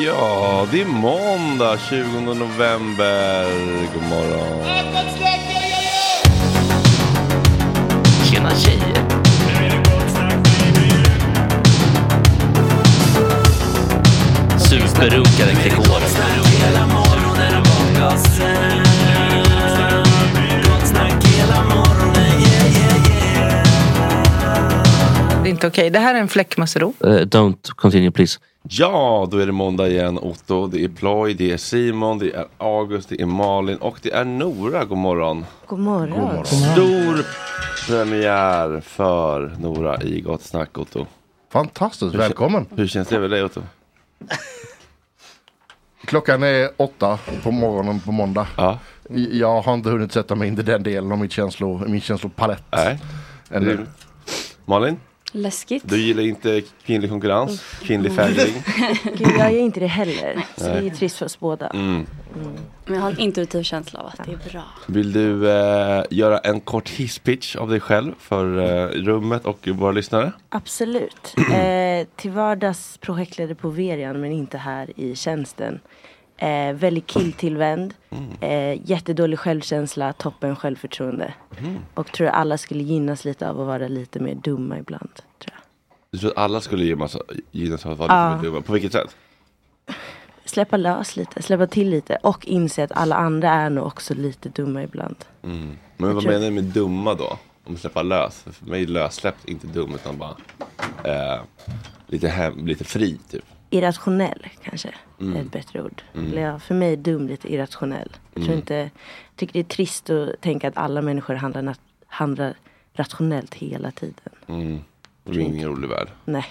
Ja, det är måndag 20 november. God morgon. Tjena tjejer! Superrunkaren Gregor. Det är inte okej. Det här är en fläckmussero. Uh, don't continue please. Ja, då är det måndag igen Otto. Det är Ploy, det är Simon, det är August, det är Malin och det är Nora. God morgon. God morgon. Stor premiär för Nora i Gott Snack Otto. Fantastiskt, välkommen. Hur känns det med dig Otto? Klockan är åtta på morgonen på måndag. Ja. Jag har inte hunnit sätta mig in i den delen av mitt känslo, min känslopalett. Nej. Malin, Läskigt. du gillar inte kvinnlig konkurrens, kvinnlig färgning. Gud, jag gör inte det heller. Så det är trist för oss båda. Mm. Men jag har en intuitiv känsla av att det är bra. Vill du eh, göra en kort hisspitch av dig själv för eh, rummet och våra lyssnare? Absolut. Eh, till vardags projektledare på Verian men inte här i tjänsten. Eh, väldigt killtillvänd. Eh, jättedålig självkänsla, toppen självförtroende. Och tror alla skulle gynnas lite av att vara lite mer dumma ibland. Tror jag. Du tror att alla skulle gynnas av att vara Ja. lite mer dumma? På vilket sätt? Släppa lös lite, släppa till lite och inse att alla andra är nog också lite dumma ibland. Mm. Men vad tror- menar du med dumma då? Om släppa lös? För mig är lössläppt inte dum utan bara eh, lite, hem, lite fri typ. Irrationell kanske är ett bättre ord. Eller ja, för mig är dum lite irrationell. Jag tror inte, jag tycker det är trist att tänka att alla människor handlar, handlar rationellt hela tiden. Mm. Det är ingen rolig värld. Nej.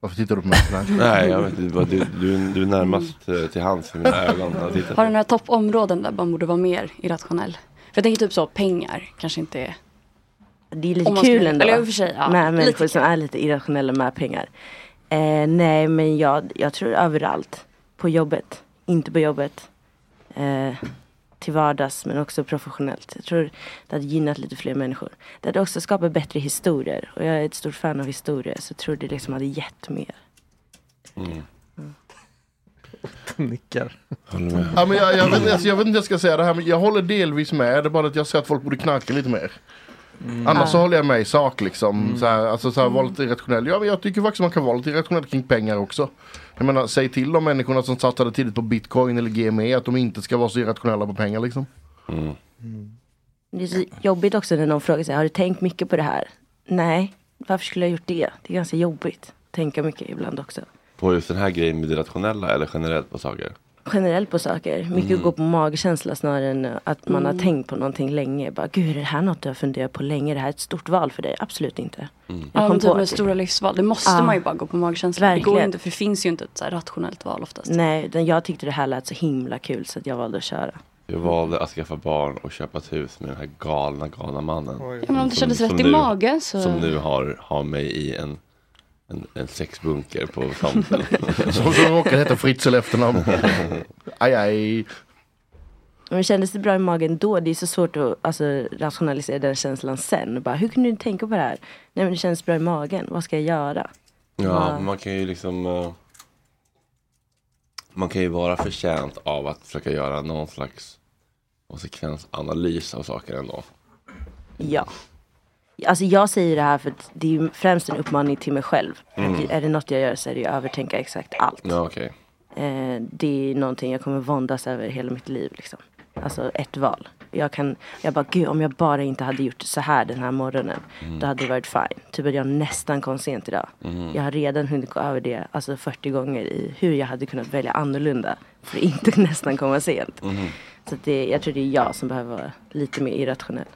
Varför tittar du på mig sådär? Nej, jag vet inte. Du, du, du är närmast eh, till hands för mina ögon. Har du några toppområden där man borde vara mer irrationell? För jag tänker typ så, pengar kanske inte är... Det är lite kul ändå. eller i och för sig, ja, med lite människor som är lite irrationella med pengar. Eh, nej men jag, jag tror överallt. På jobbet, inte på jobbet. Eh, till vardags men också professionellt. Jag tror det hade gynnat lite fler människor. Det hade också skapat bättre historier. Och jag är ett stort fan av historier så jag tror det liksom hade gett mer. Nickar. Håller med. Ja, men jag, jag, vet, alltså, jag vet inte hur jag ska säga det här, men jag håller delvis med. Det är bara att jag ser att folk borde knarka lite mer. Annars så håller jag med i sak liksom. Så här, alltså så här, vara lite irrationell. Ja, men jag tycker faktiskt man kan vara lite irrationell kring pengar också. Jag menar, säg till de människorna som satsade tidigt på bitcoin eller GME att de inte ska vara så irrationella på pengar liksom. Det är så jobbigt också när någon frågar sig, har du tänkt mycket på det här? Nej, varför skulle jag gjort det? Det är ganska jobbigt. Tänka mycket ibland också. På just den här grejen med det rationella eller generellt på saker? Generellt på saker. Mycket gå på magkänsla snarare än att man har tänkt på någonting länge. Bara, Gud, är det här något du har funderat på länge? Det här är ett stort val för dig? Absolut inte. Jag Ja, kom men typ på med stora livsval. Det måste Ja. man ju bara gå på magkänsla. Det går Verkligen. inte, för det finns ju inte ett så här rationellt val oftast. Nej, jag tyckte det här lät så himla kul så att jag valde att köra. Jag valde att skaffa barn och köpa ett hus med den här galna, galna mannen. Ja, men om det kändes som rätt i nu- magen så... Som nu har, har mig i en, en, en sexbunker på tomten. Som så råkar heta Fritzl efternamn. Aj aj. Men kändes det bra i magen då? Det är så svårt att alltså, rationalisera den känslan sen. Bara, hur kunde du tänka på det här? Nej men det känns bra i magen. Vad ska jag göra? Ja, Ja. man kan ju liksom eh, Man kan ju vara förtjänt av att försöka göra någon slags konsekvensanalys av saker ändå. Ja. Alltså jag säger det här för att det är främst en uppmaning till mig själv. Är det något jag gör så är det att övertänka exakt allt. Ja, okej. Eh, det är någonting jag kommer våndas över hela mitt liv. Liksom. Alltså ett val. Jag kan, jag bara, gud om jag bara inte hade gjort så här den här morgonen. Då hade det varit fine. Typ att jag nästan kom sent idag. Jag har redan hunnit gå över det alltså 40 gånger i hur jag hade kunnat välja annorlunda. För att inte nästan komma sent. Så att det, jag tror det är jag som behöver vara lite mer irrationell.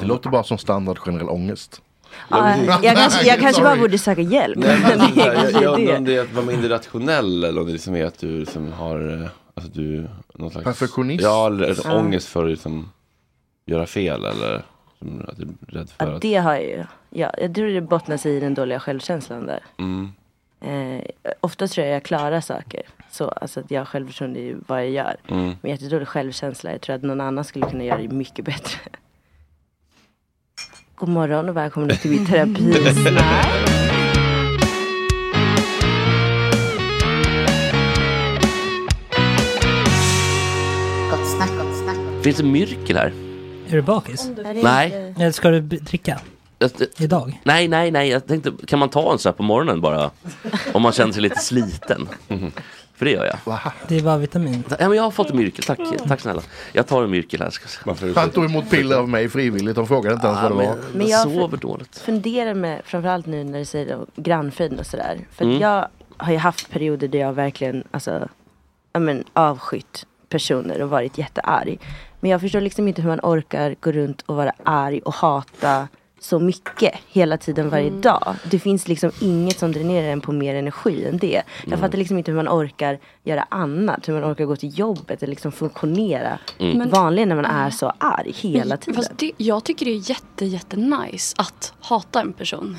Det låter bara som standard generell ångest. Ja, jag kanske, jag kanske bara borde söka hjälp. Nej, men Det så är här, jag, undrar det. om det är att vara mindre rationell eller om det liksom är att du liksom har eh, alltså du, någon slags Perfektionist. Ja, eller Ja. ångest för att liksom göra fel eller som att du är rädd för Ja, att det har jag ju. Ja, jag tror det bottnar sig i den dåliga självkänslan där. mm, Eh, ofta tror jag jag klarar saker. Så, alltså att jag har självförtroende i vad jag gör. mm. Men jättedålig självkänsla. Jag tror att någon annan skulle kunna göra det mycket bättre. God morgon och välkomna till mitt terapisnack. Finns det myrkel här? Är du bakis? Nej. Eller ska du b- dricka? Idag? Nej, nej, nej. Jag tänkte, kan man ta en så här på morgonen bara? Om man känner sig lite sliten. För det gör jag. Det är bara vitamin. Ja, men jag har fått en myrkel, tack, tack snälla. Jag tar en myrkel här. Ska jag säga. Han tog emot piller av mig frivilligt och frågade inte ens vad det var. Men jag sover dåligt. funderar med, framförallt nu när du säger grannfriden och sådär. För Mm. jag har ju haft perioder där jag verkligen alltså, ja, men, avskytt personer och varit jättearg. Men jag förstår liksom inte hur man orkar gå runt och vara arg och hata så mycket hela tiden varje Mm. dag. Det finns liksom inget som dränerar en på mer energi än det. Jag Mm. fattar liksom inte hur man orkar göra annat. Hur man orkar gå till jobbet eller liksom funktionera Mm. Vanligen när man är så arg hela tiden. Fast det, jag tycker det är jätte, jätte nice att hata en person.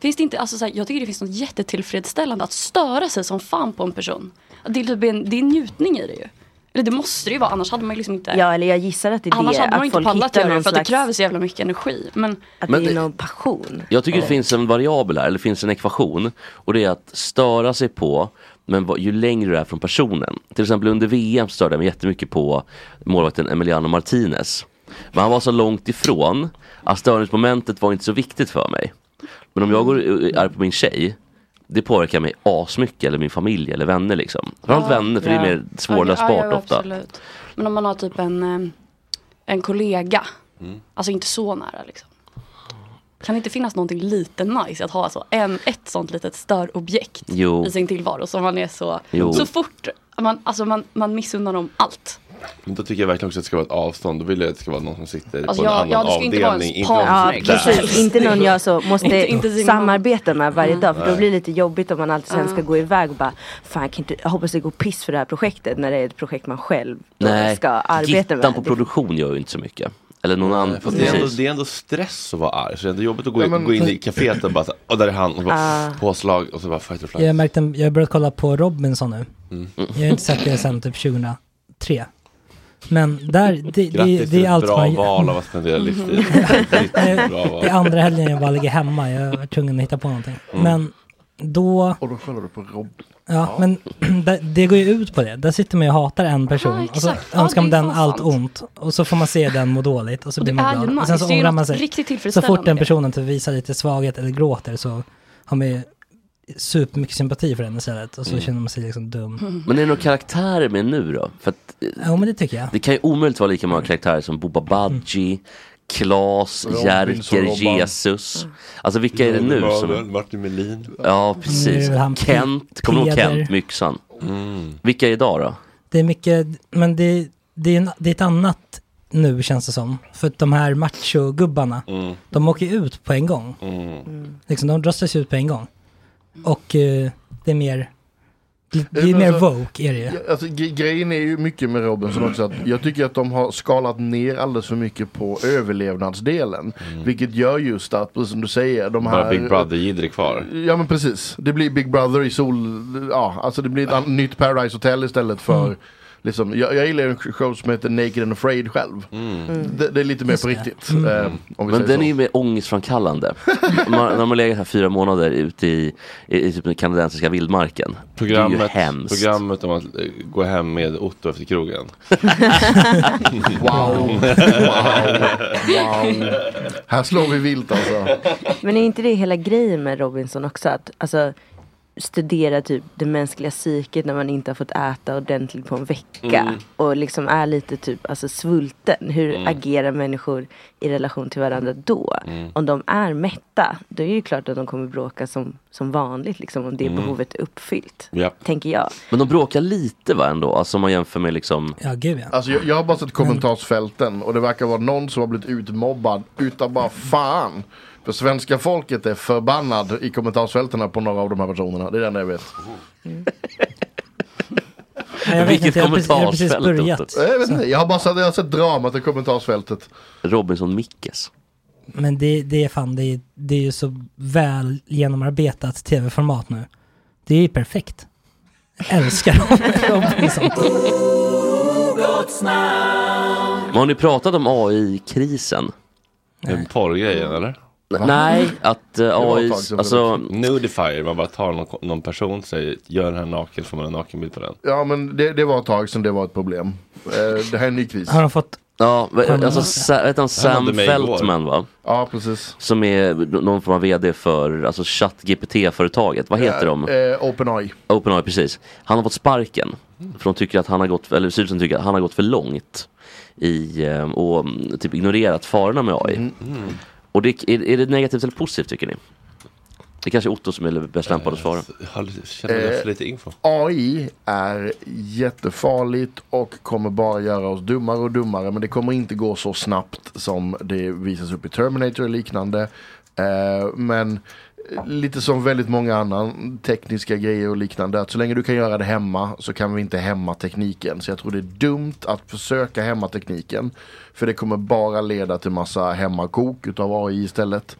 Finns det inte, alltså så här, jag tycker det finns något jättetillfredsställande att störa sig som fan på en person. Det är, typ en, det är njutning i det ju. Eller det måste det ju vara, annars hade man ju liksom inte... Ja eller jag gissar att det är annars det. hade man att inte pallat göra det för att slags... det kräver så jävla mycket energi. Men, Att Men det är någon passion. Jag tycker det finns en variabel här, eller det finns en ekvation. Och det är att störa sig på, men vad- ju längre du är från personen. Till exempel under VM störde jag mig jättemycket på målvakten Emiliano Martinez. Men han var så långt ifrån att störningsmomentet var inte så viktigt för mig. Men om jag går är på min tjej, det påverkar mig asmycket, eller min familj eller vänner liksom. Framförallt vänner, för det är mer svårlösbart Ja, ja, ofta. absolut. Men om man har typ en, eh, en kollega, Mm. alltså inte så nära liksom. Kan det inte finnas någonting lite nice att ha alltså en, ett sånt litet störobjekt Jo. i sin tillvaro som man är så, Jo. så fort man, alltså man, man missunnar dem allt. Men då tycker jag verkligen också att det ska vara ett avstånd. Då vill jag att det ska vara någon som sitter Alltså på en jag- annan ja, det ska inte vara en avdelning. partner. någon Ja precis, inte någon jag så måste Inte- inte samarbeta med varje dag. För då Nej. blir det lite jobbigt om man alltid sen ska gå iväg och bara Fan jag, kan inte, jag hoppas det går piss för det här projektet när det är ett projekt man själv Nej, ska arbeta Gittan med. på produktion gör ju inte så mycket. Eller någon annan. Fast det, är ändå, det är ändå stress att vara arg. Så det är ändå jobbigt att gå, Ja, in, men- gå in i kaféet och bara så, och där är han. Och bara, Ah. Påslag och så bara fight or flight. Jag har märkt en, jag har börjat kolla på Robinson nu. Mm. Jag har inte sett det sedan typ 2003. Men där, det, det, Grattis det, till är ett allt bra man val av att spendera Mhm. livstid. Det är andra helgen jag bara ligger hemma. Jag var tvungen att hitta på någonting. Mm. Men då... Och då skäller du på Robin. Ja, men det, det går ju ut på det. Där sitter man ju och hatar en person. Ja, och så. Ja, önskar man det är den allt sant. ont. Och så får man se den må dåligt. Och så Och blir det man är glad. och sen så Det är ångrar man sig. Så fort den det. personen typ visar lite svaghet eller gråter så har man ju supermycket sympati för den istället. Och så Mm. känner man sig liksom dum. Men är det några karaktärer med nu då? För att, eh, Ja, men det tycker jag. det kan ju omöjligt vara lika många karaktärer som Boba Badji, Klas, Robinson, Jerker. Jesus. Alltså vilka är det nu som... Martin Melin. Ja, precis. Kent, kommer du ihåg. Kent med yxan? Mm. Vilka är idag då? Det är mycket, men det, det, är, en, det är ett annat nu känns det som. För att de här machogubbarna, Mm. de åker ut på en gång. Mm. Liksom, de röstas ut på en gång. Och eh, det är mer, det, det är men mer alltså- woke är det ju. Alltså, gre- grejen är ju mycket med Robinson också att jag tycker att de har skalat ner alldeles för mycket på överlevnadsdelen. Vilket gör just att, precis som du säger, de här... Bara Big Brother-jidder kvar. Ja men precis. Det blir Big Brother i sol... Ja, alltså det blir ett nytt Paradise Hotel istället för... Mm. Liksom, jag, jag gillar en show som heter Naked and Afraid själv. Det, det är lite mer på riktigt. Mm. eh, vi Men den så. är ju mer ångestframkallande. man, när man har legat här fyra månader ute i, i, i typ den kanadensiska vildmarken. det är ju Programmet, hemskt. programmet om att eh, gå hem med Otto efter krogen. Wow. wow. Wow. Här slår vi vilt alltså. Men är inte det hela grejen med Robinson också? Att alltså, studera typ det mänskliga psyket när man inte har fått äta ordentligt på en vecka. Mm. Och liksom är lite typ alltså, svulten. Hur Mm. agerar människor i relation till varandra då? Mm. Om de är mätta, då är det ju klart att de kommer bråka som, som vanligt. Liksom, om det Mm. behovet är uppfyllt. Ja. Tänker jag. Men de bråkar lite va ändå? Alltså om man jämför med liksom... Ja, gud ja. Alltså jag, jag har bara sett kommentarsfälten och det verkar vara någon som har blivit utmobbad utav bara fan. För svenska folket är förbannad i kommentarsfälten på några av de här personerna. Det är det enda jag vet. Nej, jag vet Vilket inte, jag har precis, jag precis kommentarsfält. Jag, vet inte, jag har bara sett, jag har sett dramat i kommentarsfältet. Robinson Mickes. Men det, det är fan, det är, det är ju så väl genomarbetat tv-format nu. Det är ju perfekt. Jag älskar Robinson. Men har ni pratat om AI-krisen? En porrgrejen eller? Nej, att uh, ett AI, alltså Nudifier, man bara tar någon, någon person, säger gör den här naken, får man en nakenbild på den. Ja men det, det var ett tag sedan det var ett problem. Eh, det här är en ny kris. Har de fått Ja, va- alltså. Sa- vet han, Sam. Feltman va? Ja, precis. Som är någon form av VD för alltså ChatGPT-företaget. Vad heter de? Eh, OpenAI. OpenAI, precis. Han har fått sparken. För de tycker att han har gått, eller styrelsen tycker att han har gått för långt i eh, och mm, typ ignorerat farorna med AI. Och det, är, är det negativt eller positivt tycker ni? Det kanske är Otto som är bäst lämpad att svara. Jag känner mig Eh, för lite info. AI är jättefarligt och kommer bara göra oss dummare och dummare. Men det kommer inte gå så snabbt som det visas upp i Terminator och liknande. Eh, men lite som väldigt många andra tekniska grejer och liknande. Att så länge du kan göra det hemma så kan vi inte hämma tekniken. Så jag tror det är dumt att försöka hämma tekniken. För det kommer bara leda till massa hemmakok utav AI istället.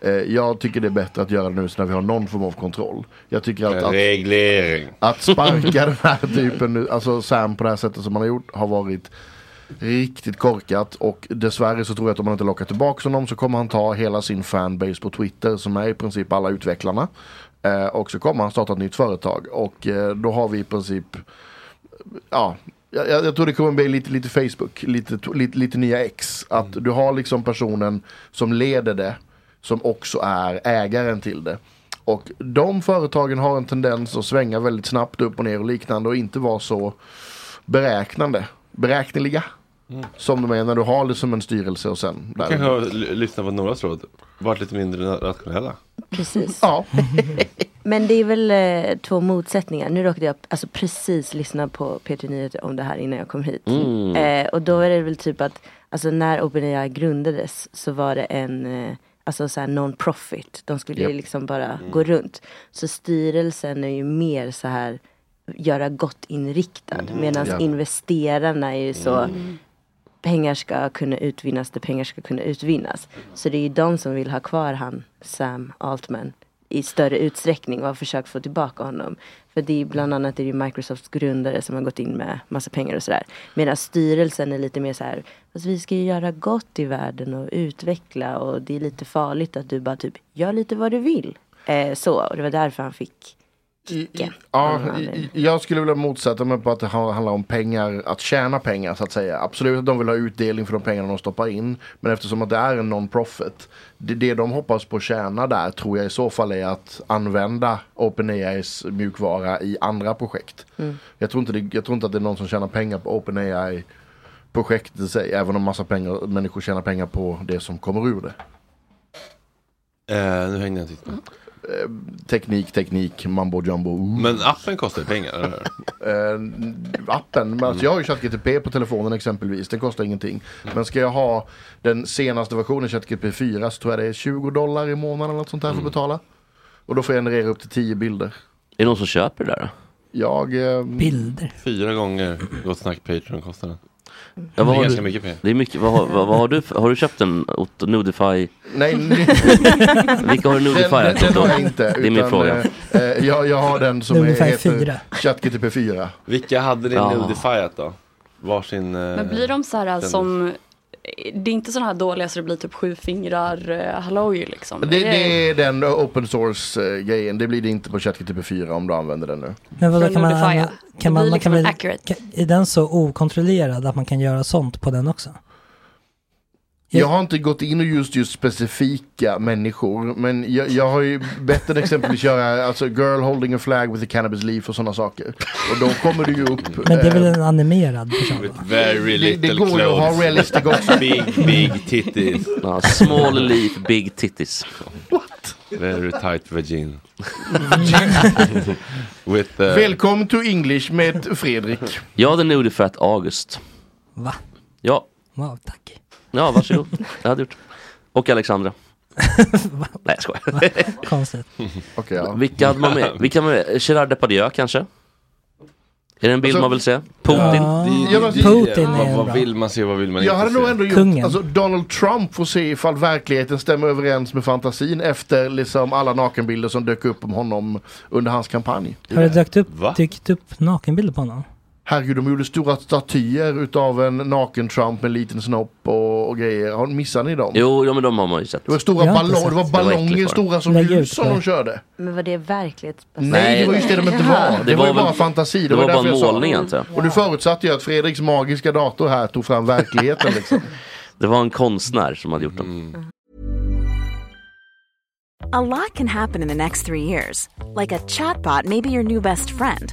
Eh, jag tycker det är bättre att göra det nu så när vi har någon form av kontroll. Jag tycker att, att Reglering. att sparka den här typen, alltså Sam på det här sättet som han har gjort har varit riktigt korkat och dessvärre så tror jag att om man inte lockar tillbaka honom så kommer han ta hela sin fanbase på Twitter som är i princip alla utvecklarna. Eh, och så kommer han starta ett nytt företag och eh, då har vi i princip ja, jag, jag tror det kommer bli lite, lite Facebook, lite, lite, lite nya X. Att du har liksom personen som leder det som också är ägaren till det. Och de företagen har en tendens att svänga väldigt snabbt upp och ner och liknande och inte vara så beräknande, beräkneliga. Som de är när du har det som en styrelse och sen där. Kanske har lyssnat på Noras råd. Varit lite mindre rationella. Precis. Ja, Men det är väl eh, två motsättningar. Nu råkade jag alltså, precis lyssna på P3 Nyheter om det här innan jag kom hit. Mm. Eh, och då är det väl typ att alltså, när OpenAI grundades så var det en eh, alltså, så här non-profit. De skulle ju Japp. liksom bara gå runt. Så styrelsen är ju mer så här göra gott inriktad. Medan Ja. investerarna är ju så pengar ska kunna utvinnas där pengar ska kunna utvinnas. Så det är ju de som vill ha kvar han, Sam Altman, i större utsträckning och har försökt få tillbaka honom. För det är bland annat är det Microsofts grundare som har gått in med massa pengar och sådär. Medan styrelsen är lite mer så här, alltså vi ska ju göra gott i världen och utveckla och det är lite farligt att du bara typ gör lite vad du vill. Eh, så, och det var därför han fick i-. Ja, i- jag skulle vilja motsätta mig på att det ha- handlar om pengar, att tjäna pengar så att säga. Absolut att de vill ha utdelning för de pengarna de stoppar in. Men eftersom att det är en non-profit. Det, det de hoppas på att tjäna där tror jag i så fall är att använda OpenAIs mjukvara i andra projekt. Jag, tror inte det, jag tror inte att det är någon som tjänar pengar på OpenAI projektet i sig. Även om massa pengar, människor tjänar pengar på det som kommer ur det. Eh, nu hängde jag inte Mm. med. Teknik, teknik, mambo jumbo. Men appen kostar ju pengar, eller eh, appen. Men alltså, jag har ju ChatGTP på telefonen exempelvis. Den kostar ingenting. Men ska jag ha den senaste versionen ChatGTP 4 så tror jag det är 20 dollar i månaden eller något sånt här för att betala. Och då får jag generera upp till 10 bilder. Är det någon som köper det där då? Jag... Eh, Bilder. Fyra gånger Gott Snack Patreon kostar den. Ja, Det är har ganska du, mycket pengar. det är mycket, vad, har- vad, vad har du, har du köpt en Otto Nudify? nej, Vilka har du Nudify? den, den har jag inte. Det är min fråga. Eh, eh, jag, jag har den som är, Ungefär heter fyra. ChatGTP 4. Vilka hade ni Ja. nudifierat då? Varsin... Eh, Men blir de så här som, det är inte sådana här dåliga så det blir typ sju fingrar eh, halloj liksom? Det, det är den open source eh, grejen. Det blir det inte på ChatGTP 4 om du använder den nu. Men vadå, kan man, kan man, blir man kan liksom accurate. kan, är den så okontrollerad att man kan göra sånt på den också? Jag har inte gått in och just just specifika människor men jag, jag har ju bett den exempelvis köra alltså girl holding a flag with a cannabis leaf och sådana saker. Och då kommer du ju upp. Men det är väl eh, en animerad person? With very det, little det går ju att clothes. ha realistic också. Big, big titties. Ja, small leaf, big titties. Very tight vagina. With uh, Välkommen to English med Fredrik. Jag hade Nudifat August. Va? Ja, Wow, tack. Ja varsågod. Jag hade gjort. Och Alexandra. Nej jag skojar. Konstigt. Okej, ja. Vilka hade man med? Vilka hade man med? Gerard Depardieu kanske? Är det en bild Alltså- man vill se? Putin? Ja, Ja, men- Putin är vad, en vad vill man se, vad vill man Jag inte hade se? nog ändå gjort, Kungen. alltså Donald Trump får se ifall verkligheten stämmer överens med fantasin efter liksom alla nakenbilder som dök upp om honom under hans kampanj. Har det dykt upp, dykt upp nakenbilder på honom? Herregud, de gjorde stora statyer utav en naken Trump med en liten snopp och, och grejer. Har, missar ni dem? Jo, ja, men de har man ju sett. Det var stora ballonger, det var sett. Det var ballonger det. stora som hus som det. de körde. Men var det verklighetsbaserat? Nej, det var just det de inte var. Det, Det var ju väl- bara fantasi. Det var bara en målning antar jag. Och du förutsatte ju att Fredriks magiska dator här tog fram verkligheten liksom. Det var en konstnär som hade gjort dem. A lot can happen in the next three years. Like a chatbot may be your new best friend.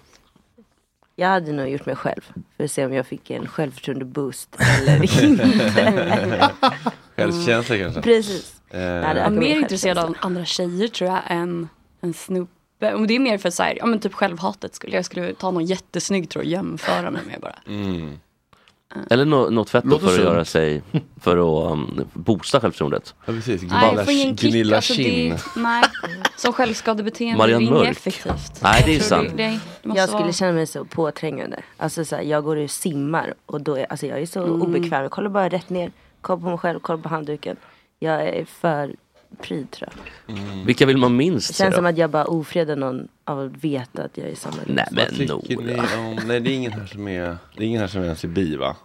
Jag hade nog gjort mig själv. För att se om jag fick en självförtroende boost eller inte. Självkänsla kanske. Precis. Eh, Jag är mer intresserad av andra tjejer tror jag än en snubbe. Och det är mer för så här, ja men typ självhatet skulle jag skulle ta någon jättesnygg tror jag jämföra mig med bara. mm. Eller nå- något fett för att göra sig, för att um, boosta självförtroendet. Ja precis, Nej, ingen kick. gnilla Alltså, det, nej, som självskadebeteende är inget effektivt. Nej, det är sant. Det, det, Jag skulle vara- känna mig så påträngande. Alltså så här, jag går och simmar och då är, alltså jag är så Mm. obekväm. Jag kollar bara rätt ner, kollar på mig själv, kollar på handduken. Jag är för pryd tror jag. Vilka vill man minst Det känns då? som att jag bara ofredar någon av att veta att jag är i samma. Nej Vad men tycker ni Nora. om, nej det är ingen här som är, det är ingen här som är ens är bi va?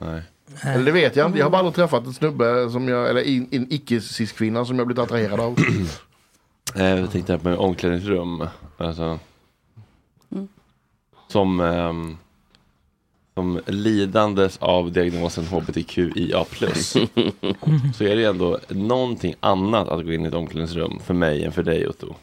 Nej. Eller det vet jag inte. Jag har bara aldrig träffat en snubbe som jag, eller en, en icke-cis-kvinna som jag blivit attraherad av. Eh, Jag tänkte här på omklädningsrum. Alltså, Som, ehm, som lidandes av diagnosen HBTQIA+. så är det ändå någonting annat att gå in i ett omklädningsrum för mig än för dig Otto.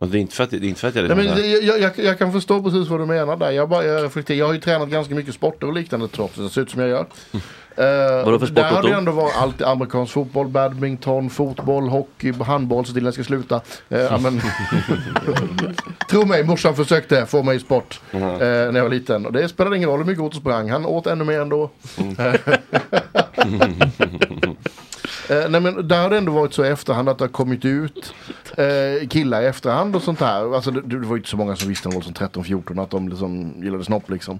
Och det är inte för att, det är inte för att jag Nej, men här- jag, jag, jag kan förstå precis vad du menar där. Jag, bara, jag, reflekterar. jag har ju tränat ganska mycket sporter och liknande trots att det ser ut som jag gör. Uh, för sport, Där har det ändå varit allt amerikansk fotboll, badminton, fotboll, hockey, handboll. Så till jag ska sluta. Ja, men, Tro mig, morsan försökte få mig i sport eh, när jag var liten. Och det spelade ingen roll hur mycket Otto sprang. Han åt ännu mer ändå. Eh, nej men där har det ändå varit så i efterhand att det har kommit ut eh, killar i efterhand och sånt här. Alltså det, det var ju inte så många som visste när de var som 13-14 att de liksom gillade snopp liksom.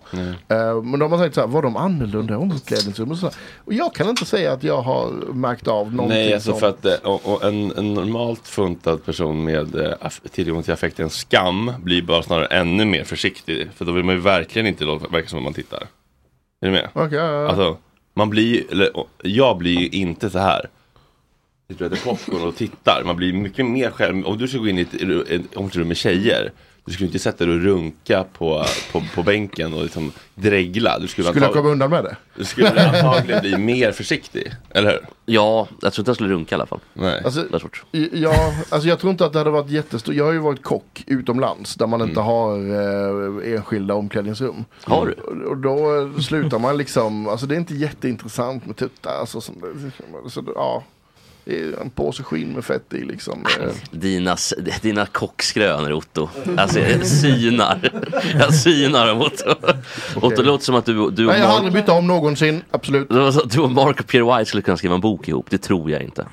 Eh, men de har sagt så här, var de annorlunda i omklädningsrummet? Och, så här. och jag kan inte säga att jag har märkt av någonting Nej, alltså sånt. för att eh, och, och en, en normalt funtad person med eh, tillgång till affekten skam blir bara snarare ännu mer försiktig. För då vill man ju verkligen inte låta verka som att man tittar. Är du med? Okej, ja, ja. Alltså, man blir eller jag blir ju inte så här. Sitter och äter popcorn och tittar. Man blir mycket mer själv. Om du ska gå in i ett, ett omklädningsrum med tjejer. Du skulle inte sätta dig och runka på, på, på bänken och liksom dregla. Du skulle, Skulle jag komma undan med det? du skulle antagligen bli mer försiktig. Eller hur? Ja, jag tror inte jag skulle runka i alla fall. Nej. Alltså, Det är svårt. Ja, alltså jag tror inte att det hade varit jättestort. Jag har ju varit kock utomlands där man inte har eh, enskilda omklädningsrum. Har du? Och, och då slutar man liksom, alltså det är inte jätteintressant med tuttar. Alltså, som, så, ja, en påse skinn med fett i liksom. Dina, dina kockskrönor Otto. Alltså jag synar. Jag synar dem Otto. Otto det låter som att du, du och Nej, jag har aldrig Mark, bytt om någonsin, absolut. du och Mark och Pierre White skulle kunna skriva en bok ihop. Det tror jag inte.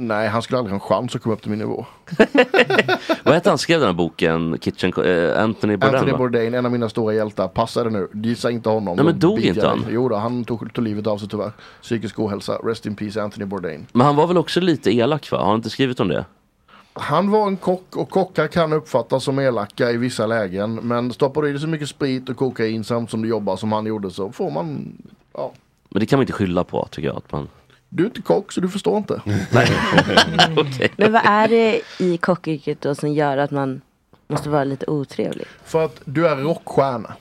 Nej, han skulle aldrig ha en chans att komma upp till min nivå. Vad hette han skrev den här boken? Kitchen, eh, Anthony Bourdain Anthony? Bourdain, en av mina stora hjältar, passade nu. Gissa inte honom. Nej, men dog inte han? Jo då, han tog, tog livet av sig tyvärr. Psykisk ohälsa. Rest in peace Anthony Bourdain. Men han var väl också lite elak va? Har han inte skrivit om det? Han var en kock och kockar kan uppfattas som elaka i vissa lägen. Men stoppar du i dig så mycket sprit och kokain samt som du jobbar som han gjorde så får man, ja. Men det kan man inte skylla på tycker jag. Att man... Du är inte kock så du förstår inte. Okej. Men vad är det i kockyrket då som gör att man måste vara lite otrevlig? För att du är rockstjärna.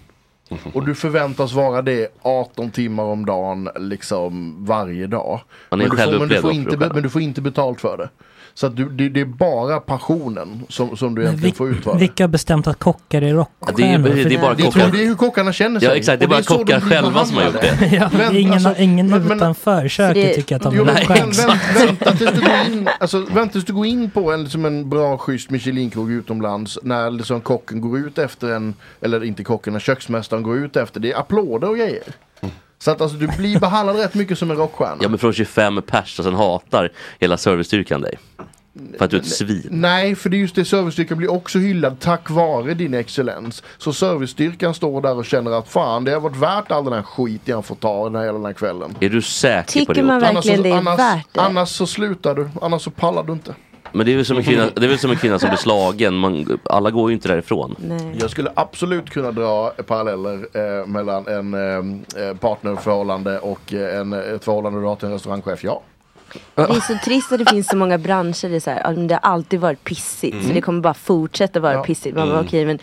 Och du förväntas vara det 18 timmar om dagen, liksom varje dag. Men, du får, men, du får inte, men du får inte betalt för det. Så att du, det, det är bara passionen som, som du egentligen vil- får utföra. vilka har bestämt att kockar är rockstjärnor? det är- det är bara Det, kockar. tror, det är hur kockarna känner sig. Ja exakt, det är bara kockar själva som har gjort det. Ja, Men, ingen, alltså, ingen men- men- utanför köket det- tycker att de Jo, är vänt, rockstjärnor. vänt, vänta tills du går in, alltså, vänta tills du går in på en, liksom en bra schysst Michelinkrog utomlands när liksom kocken går ut efter en, eller inte kocken, när köksmästaren går ut efter, det är applåder och grejer. Så att alltså, du blir behandlad rätt mycket som en rockstjärna. Ja men från 25 pers och sen hatar hela servicestyrkan dig. För att du är ett svin. Nej, för det är just det, servicestyrkan blir också hyllad tack vare din excellens. Så servicestyrkan står där och känner att fan, det har varit värt all den här skiten jag får ta den här, hela den här kvällen. Är du säker på Tycker det? man Otto? verkligen det är annars, värt det? annars så slutar du, annars så pallar du inte. Men det är väl som en kvinna, det är väl som en kvinna som blir slagen. Man, alla går ju inte därifrån. Nej. Jag skulle absolut kunna dra paralleller eh, mellan en eh, partnerförhållande och eh, en, ett förhållande du har till en restaurangchef, ja. Det är så trist att det finns så många branscher. Det, är så här, det har alltid varit pissigt. Så det kommer bara fortsätta vara Ja. pissigt. Man bara, okej, men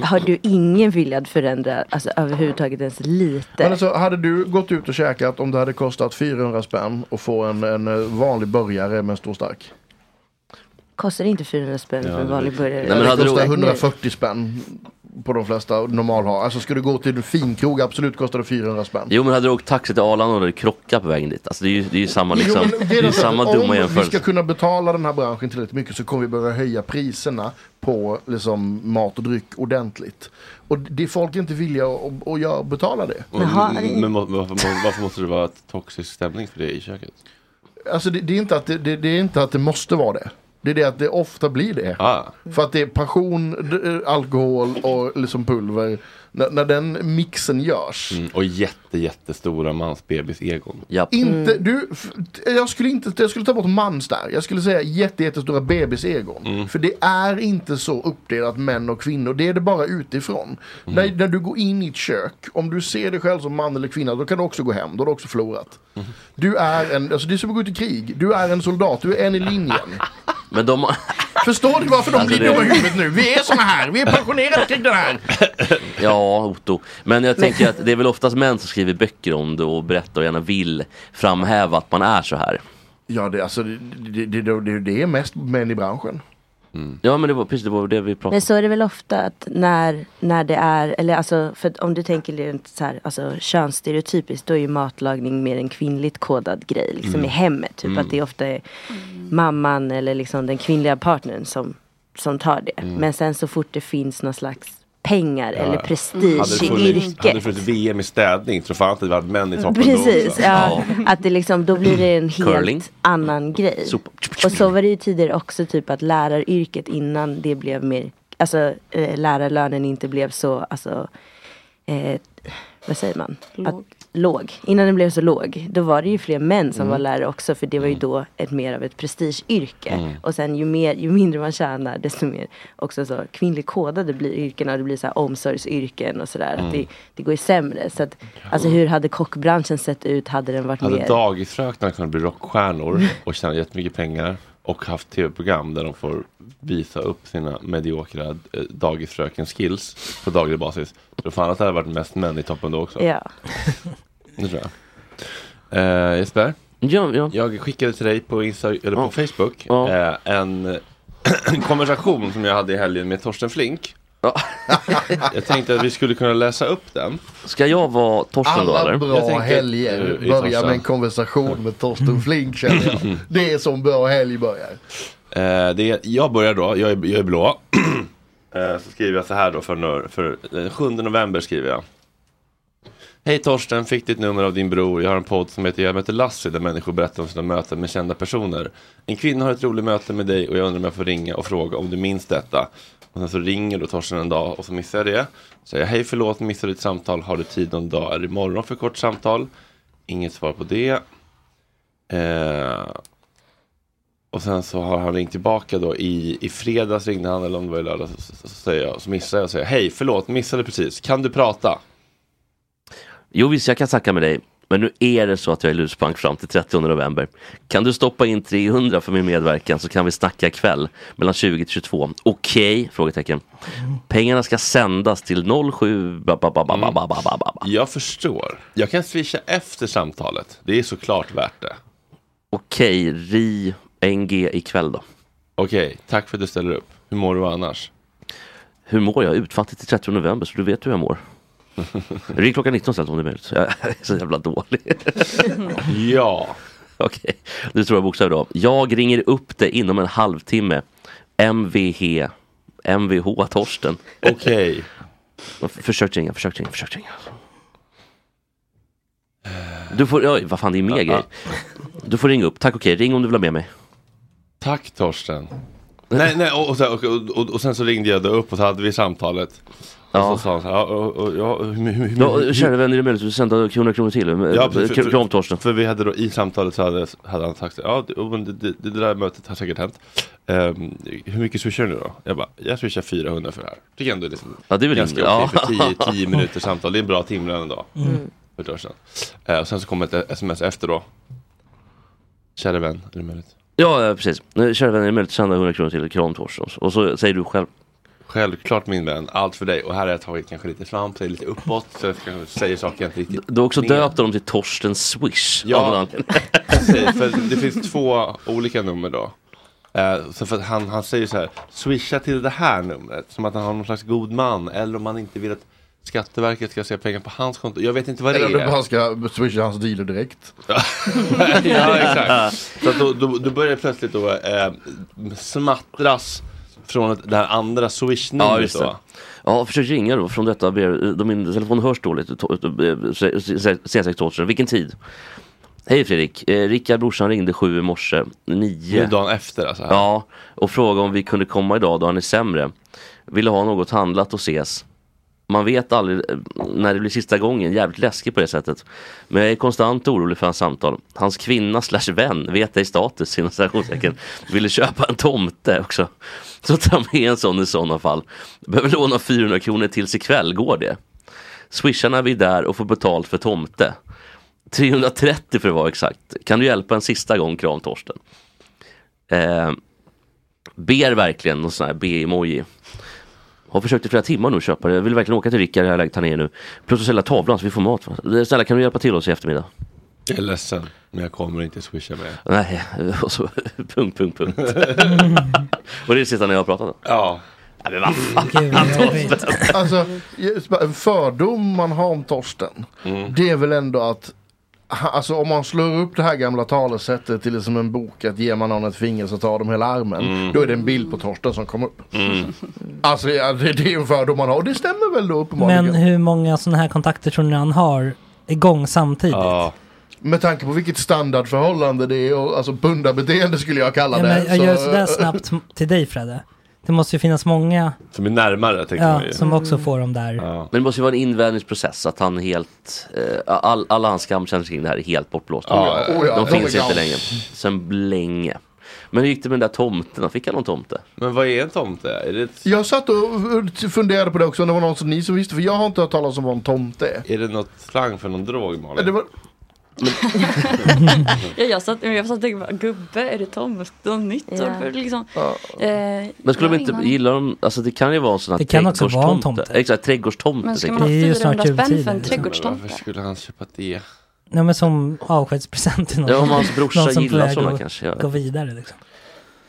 har du ingen vilja att förändra alltså, överhuvudtaget ens lite? Men alltså, hade du gått ut och käkat om det hade kostat 400 spänn och få en, en eh, vanlig burgare med en stor stark? Kostar det inte 400 spänn för en det vanlig burgare? Nej, men det hade du- kostar 140 spänn på de flesta normal har. Alltså ska du gå till en finkrog, absolut kostar det 400 spänn. Jo men hade du åkt taxi till Arlanda och hade krockat på vägen dit. Alltså det är ju, det är ju samma Jo, liksom. men Det är det så samma dumma Om vi jämförelse. ska kunna betala den här branschen tillräckligt mycket så kommer vi börja höja priserna på liksom, mat och dryck ordentligt. Och det är folk inte villiga att, betala det. Jaha, Men, det- men varför, varför måste det vara ett toxisk stämning för det i köket? Alltså det, det, är inte att det, det, det är inte att det måste vara det. Det är det att det ofta blir det. Ah. För att det är passion, d- alkohol och liksom pulver. När, när den mixen görs. Mm, och jätte, jättestora mansbebis-egon. Ja. Inte, du, f- jag skulle inte, jag skulle ta bort mans där. Jag skulle säga jätte, jättestora bebisegon. För det är inte så uppdelat män och kvinnor. Det är det bara utifrån. När, när du går in i ett kök, om du ser dig själv som man eller kvinna, då kan du också gå hem. Då har du också förlorat. Du är en, alltså det är som att gå ut i krig. Du är en soldat, du är en i linjen. Men de, Förstår du varför de Alltså, blir det- dumma i huvudet nu? Vi är såna här, vi är passionerade kring det här. ja Otto. Men jag tänker att det är väl oftast män som skriver böcker om det och berättar och gärna vill framhäva att man är så här. Ja, det, alltså, det, det, det, det är mest män i branschen. Ja men det var precis det, var det vi pratade Men om. så är det väl ofta att när, när det är, eller alltså för om du tänker rent så här, alltså könsstereotypiskt då är ju matlagning mer en kvinnligt kodad grej liksom i hemmet. Typ att det ofta är mamman eller liksom den kvinnliga partnern som, som tar det. Men sen så fort det finns någon slags pengar eller prestige i funnits, hade det yrket. funnits VM i städning tror fan att det hade varit män i toppen då Precis, också. ja. Att det liksom, då blir det en helt Curling. annan grej. Sop. Och så var det ju tidigare också typ att läraryrket innan det blev mer, alltså eh, lärarlönen inte blev så, alltså, eh, vad säger man? Låg. Att, låg. Innan den blev så låg, då var det ju fler män som var lärare också för det var ju då ett mer av ett prestigeyrke. Och sen ju, mer, ju mindre man tjänar desto mer också så kvinnligt kodade blir yrkena. Det blir så här omsorgsyrken och sådär. Att det, det går ju sämre. Så att, alltså hur hade kockbranschen sett ut hade den varit Hade mer dagisfröknarna kunnat bli rockstjärnor och tjäna jättemycket pengar och haft tv-program där de får visa upp sina mediokra eh, dagisfröken-skills på daglig basis. Då fan att det hade varit mest män i toppen då också. Ja. Det tror jag. Eh, Jesper, Ja, ja. jag skickade till dig på, Insta, eller på Ja. Facebook Ja. eh, en, en konversation som jag hade i helgen med Torsten Flink. Ja. Jag tänkte att vi skulle kunna läsa upp den. Ska jag vara Torsten då Alla eller? bra Jag tänker, helger eh, börjar med en konversation med Torsten Flink känner jag. Det är som bra helg börjar. Eh, det är, jag börjar då, jag är, jag är blå. eh, så skriver jag så här då för, för eh, den 7 november skriver jag. Hej Torsten, fick ditt nummer av din bror. Jag har en podd som heter Jag möter Lassie där människor berättar om sina möten med kända personer. En kvinna har ett roligt möte med dig och jag undrar om jag får ringa och fråga om du minns detta. Och sen så ringer då Torsten en dag och så missar jag det. Säger jag hej förlåt, missade ditt samtal. Har du tid någon dag? Är det imorgon för kort samtal? Inget svar på det. Eh, och sen så har han ringt tillbaka då i, i fredags ringde han eller om det var i lördags. Så, så, så, jag, så missade jag och säger hej förlåt missade precis. Kan du prata? Jo visst jag kan snacka med dig. Men nu är det så att jag är luspank fram till 30 november. Kan du stoppa in 300 för min medverkan så kan vi snacka ikväll mellan 20 till 22. Okej? Okay, frågetecken. Pengarna ska sändas till 07... Mm. Jag förstår. Jag kan swisha efter samtalet. Det är såklart värt det. Okej, okay, ri NG ikväll då. Okej, tack för att du ställer upp. Hur mår du annars? Hur mår jag? Utfattigt till 30 november så du vet hur jag mår. Ring klockan 19 istället om det är möjligt. Jag är så jävla dålig. ja. Okej, du tror jag bokstäver då. Jag ringer upp det inom en halvtimme. MVH. MVH Torsten. Okej. Försök ringa, försök ringa, försök ringa. Du får, oj vad fan det är mer grejer. Du får ringa upp, tack okej, ring om du vill ha med mig. Tack Torsten. Nej, nej, och, och, sen- och, och, och sen så ringde jag då upp och så hade vi samtalet. Och Ja. så sa han så här, ja, och, ja, hur, hur, hur, Ja, kära vänner, är det möjligt att sända 100 kronor till? Ja, för, för, Kram Torsten. för vi hade då i samtalet så hade, hade han sagt ja det, det, det, det där mötet har säkert hänt. Ehm, hur mycket swishar du nu då? Jag bara, jag swishar 400 för det här. Tycker ändå är liksom Ja, det är väl ganska okej Ja. för 10, 10 minuters samtal. Det är en bra timlön en dag. Mm. För sedan. Eh, och sen så kom ett sms efter då. Kära vän, är det möjligt? Ja, ja, precis. Kära vänner, är det möjligt att sända 100 kronor till Kram Torsten? Och så säger du själv. Självklart min vän, allt för dig. Och här har jag tagit kanske lite fram, så lite uppåt. Så jag ska- säger saker jag inte riktigt Du har också döpt dem till Torsten Swish. Ja. Precis, för det finns två olika nummer då. Eh, så för han, han säger så här, swisha till det här numret. Som att han har någon slags god man. Eller om man inte vill att Skatteverket ska se pengar på hans konto. Jag vet inte vad det Eller om du är. bara ska swisha hans dealer direkt. ja, exakt. Så att då, då, då börjar det plötsligt då eh, smattras från det här andra Ja, swish-numret då. Ja, försök ringa då från detta. ber- Då min telefon hörs dåligt. C6 Torsten. Vilken tid? Hej Fredrik. Eh, Rickard brorsan ringde sju i morse. Nu Nio. är dagen efter alltså. Ja, och frågade om vi kunde komma idag då han är sämre. Ville ha något handlat och ses. Man vet aldrig eh, när det blir sista gången, jävligt läskigt på det sättet. Men jag är konstant orolig för hans samtal. Hans kvinna slash vän, vet ej status inom citationstecken, ville köpa en tomte också. Så ta med en sån i sådana fall. Behöver låna 400 kronor tills ikväll, går det? Swisharna vi är där och får betalt för tomte. 330 för att vara exakt. Kan du hjälpa en sista gång, kram Torsten. Eh, ber verkligen någon sån här B-emoji. Har försökt i flera timmar nu köpa det. Jag vill verkligen åka till Rickard i det här läget här nere nu. Plus att sälja tavlan så vi får mat. va? Snälla kan du hjälpa till oss i eftermiddag? Jag är ledsen, men jag kommer inte swisha med. Nej, och så, punkt, punkt, punkt. och det är det sista ni har pratat om? Ja. Nej, men vad fan, jag. Alltså, en fördom man har om Torsten. Mm. Det är väl ändå att Alltså om man slår upp det här gamla talesättet till liksom en bok att ger man någon ett finger så tar de hela armen. Mm. Då är det en bild på Torsten som kommer upp. Alltså ja, det, det är en fördom man har och det stämmer väl då uppenbarligen. Men hur många sådana här kontakter tror ni han har igång samtidigt? Ja. Med tanke på vilket standardförhållande det är och alltså bundabeteende skulle jag kalla Ja, det. men jag så- gör sådär snabbt till dig Fredde. Det måste ju finnas många Som är närmare tänker ja, man ju. som också får de där. Ja. Men det måste ju vara en invänjningsprocess att han helt, eh, all, alla hans skamkänslor kring det här är helt bortblåsta. Ja, oh ja, de de finns inte gamla. längre. Sen länge. Men hur gick det med den där tomten? Fick han någon tomte? Men vad är en tomte? Är det, ett, Jag satt och funderade på det också om det var någon som ni som visste. För jag har inte hört talas om vad en tomte är. är det något slang för någon drog Malin? Det var, Ja, jag satt, jag satt och tänkte, gubbe, är det Tom? Något nytt? Ja. För Liksom, eh, Men skulle jag de inte, ingen- gillar de, alltså det kan ju vara en sån här Det kan också vara en trädgårdstomte. tomte. Exakt, trädgårdstomte. Men ska tänker man ha Det är ju snart 400 spänn för en liksom. Men varför trädgårdstomte? skulle han köpa det? Ja men som avskedspresent till någon. Ja, om hans brorsa någon som gillar att kanske. Ja. Gå vidare liksom.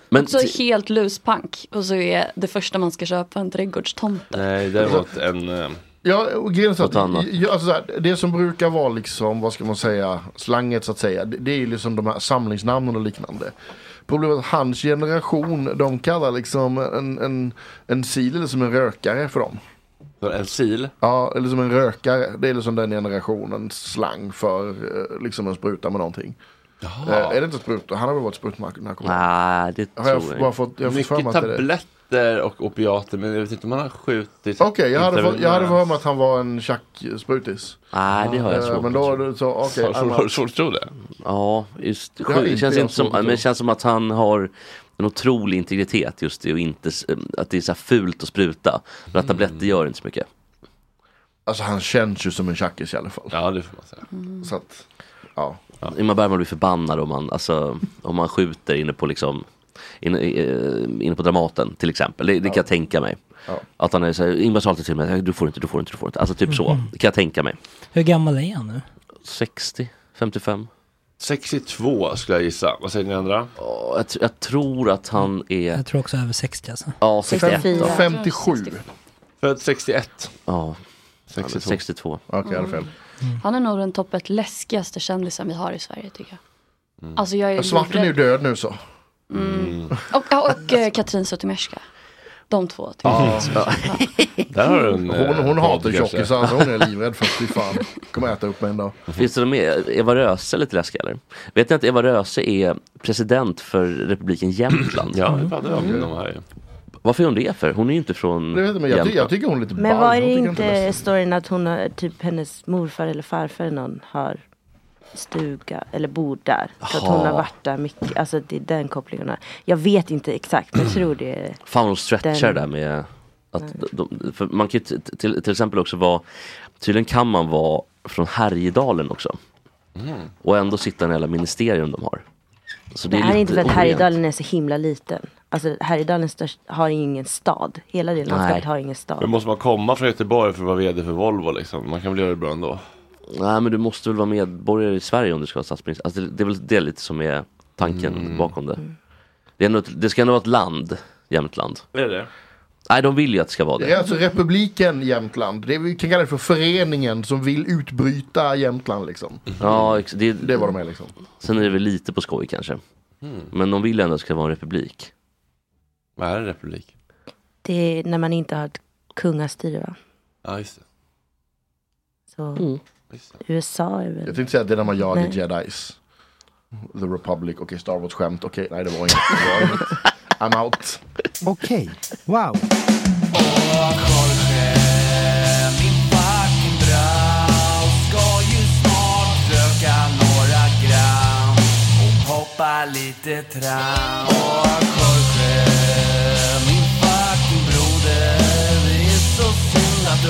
Men Så helt luspank och så är det första man ska köpa en trädgårdstomte. Nej, däremot en... Ja, och grejen är att, ja, alltså så här, det som brukar vara liksom, vad ska man säga, slanget så att säga. Det, det är ju liksom de här samlingsnamnen och liknande. Problemet är att hans generation, de kallar liksom en, en, en sil eller som en rökare för dem. En sil? Ja, eller som en rökare. Det är liksom den generationens slang för eh, liksom en spruta med någonting. Eh, är det inte spruta? Han har väl varit sprutnarkoman? Nej, det Har jag tror jag bara fått, jag har fått för mig Mycket att det är det. tabletter och opiater men jag vet inte om han har skjutit. Okej, jag hade fått- jag hade för mig att han var en tjacksprutis. Nej, det har jag Eh, svårt Men att då, så, okej. Har- du svårt att tro det? Ja, just Det har det, känns jag inte som, svårt att men tro. det känns som att han har en otrolig integritet just det och inte, s- att det är så här fult att spruta. Men att tabletter gör inte så mycket. Alltså han känns ju som en tjackis i alla fall. Ja, det får man säga. Så att, ja. Ingmar Bergman blir förbannad om man, alltså, om man skjuter inne på liksom Inne, eh, inne på Dramaten till exempel, det, det kan jag tänka mig. Ja. Att han är såhär, Ingmar sa alltid till mig, du får inte, du får inte, du får inte. Alltså typ så, det kan jag tänka mig. Hur gammal är han nu? 60, 55. 62 skulle jag gissa. Vad säger ni andra? Ja, Jag, jag tror att han är, Jag tror också över 60 alltså. ja 61 då. 57. Född 61. Ja, 62. 62. Okej, jag hade fel. Han är nog den topp ett läskigaste kändisen vi har i Sverige tycker jag. Alltså jag är Svarten är ju död nu så. Och, ja, och eh, Katrin Zytomierska. De två. tycker jag. Där har en Hon, eh, hon podd hatar tjockisar, alltså hon är livrädd för fy fan. Kommer äta upp mig en dag. Finns det någon mer? Eva Röse lite läskig eller? Vet ni att Eva Röse är president för republiken Jämtland? Ja, det pratade vi om de här. Varför är hon det för? Hon är ju inte från Det vet jag, men jag, ty- jag tycker hon är lite Men var det Hon jag inte är storyn att hon har, typ hennes morfar eller farfar eller någon har stuga eller bor där? Så att hon har varit där mycket, alltså det är den kopplingen. hon. Jag vet inte exakt, men jag tror det är Fan de stretchar Den- där med att de, för man kan ju till, till exempel också vara Tydligen kan man vara från Härjedalen också Och ändå sitta i jävla ministerium de har Så Det är, lite inte för att. Härjedalen är så himla liten. Alltså Härjedalen störst, har ingen stad. Hela det landskapet har ingen stad. Men måste man komma från Göteborg för att vara vd för Volvo liksom? Man kan väl göra det bra ändå? Nej men du måste väl vara medborgare i Sverige om du ska vara statsminister alltså, det, det är väl det lite som är tanken Mm. bakom det det, är ändå, det ska ändå vara ett land, Jämtland Är det Nej de vill ju att det ska vara Det är det alltså republiken Jämtland. Det är, vi kan kalla det för föreningen som vill utbryta Jämtland liksom. Ja, ex- det, Det är vad de är liksom. sen är det väl lite på skoj kanske Men de vill ändå att det ska vara en republik Vad är en republik? Det är när man inte har ett kungastyre va? Ja, just det. Så Mm. USA är väl... Jag tänkte säga att det är när man jagar Nej. jedis. The Republic, okej Star Wars skämt, okej nej det var inget. Det var inget. I'm out. Okej, wow.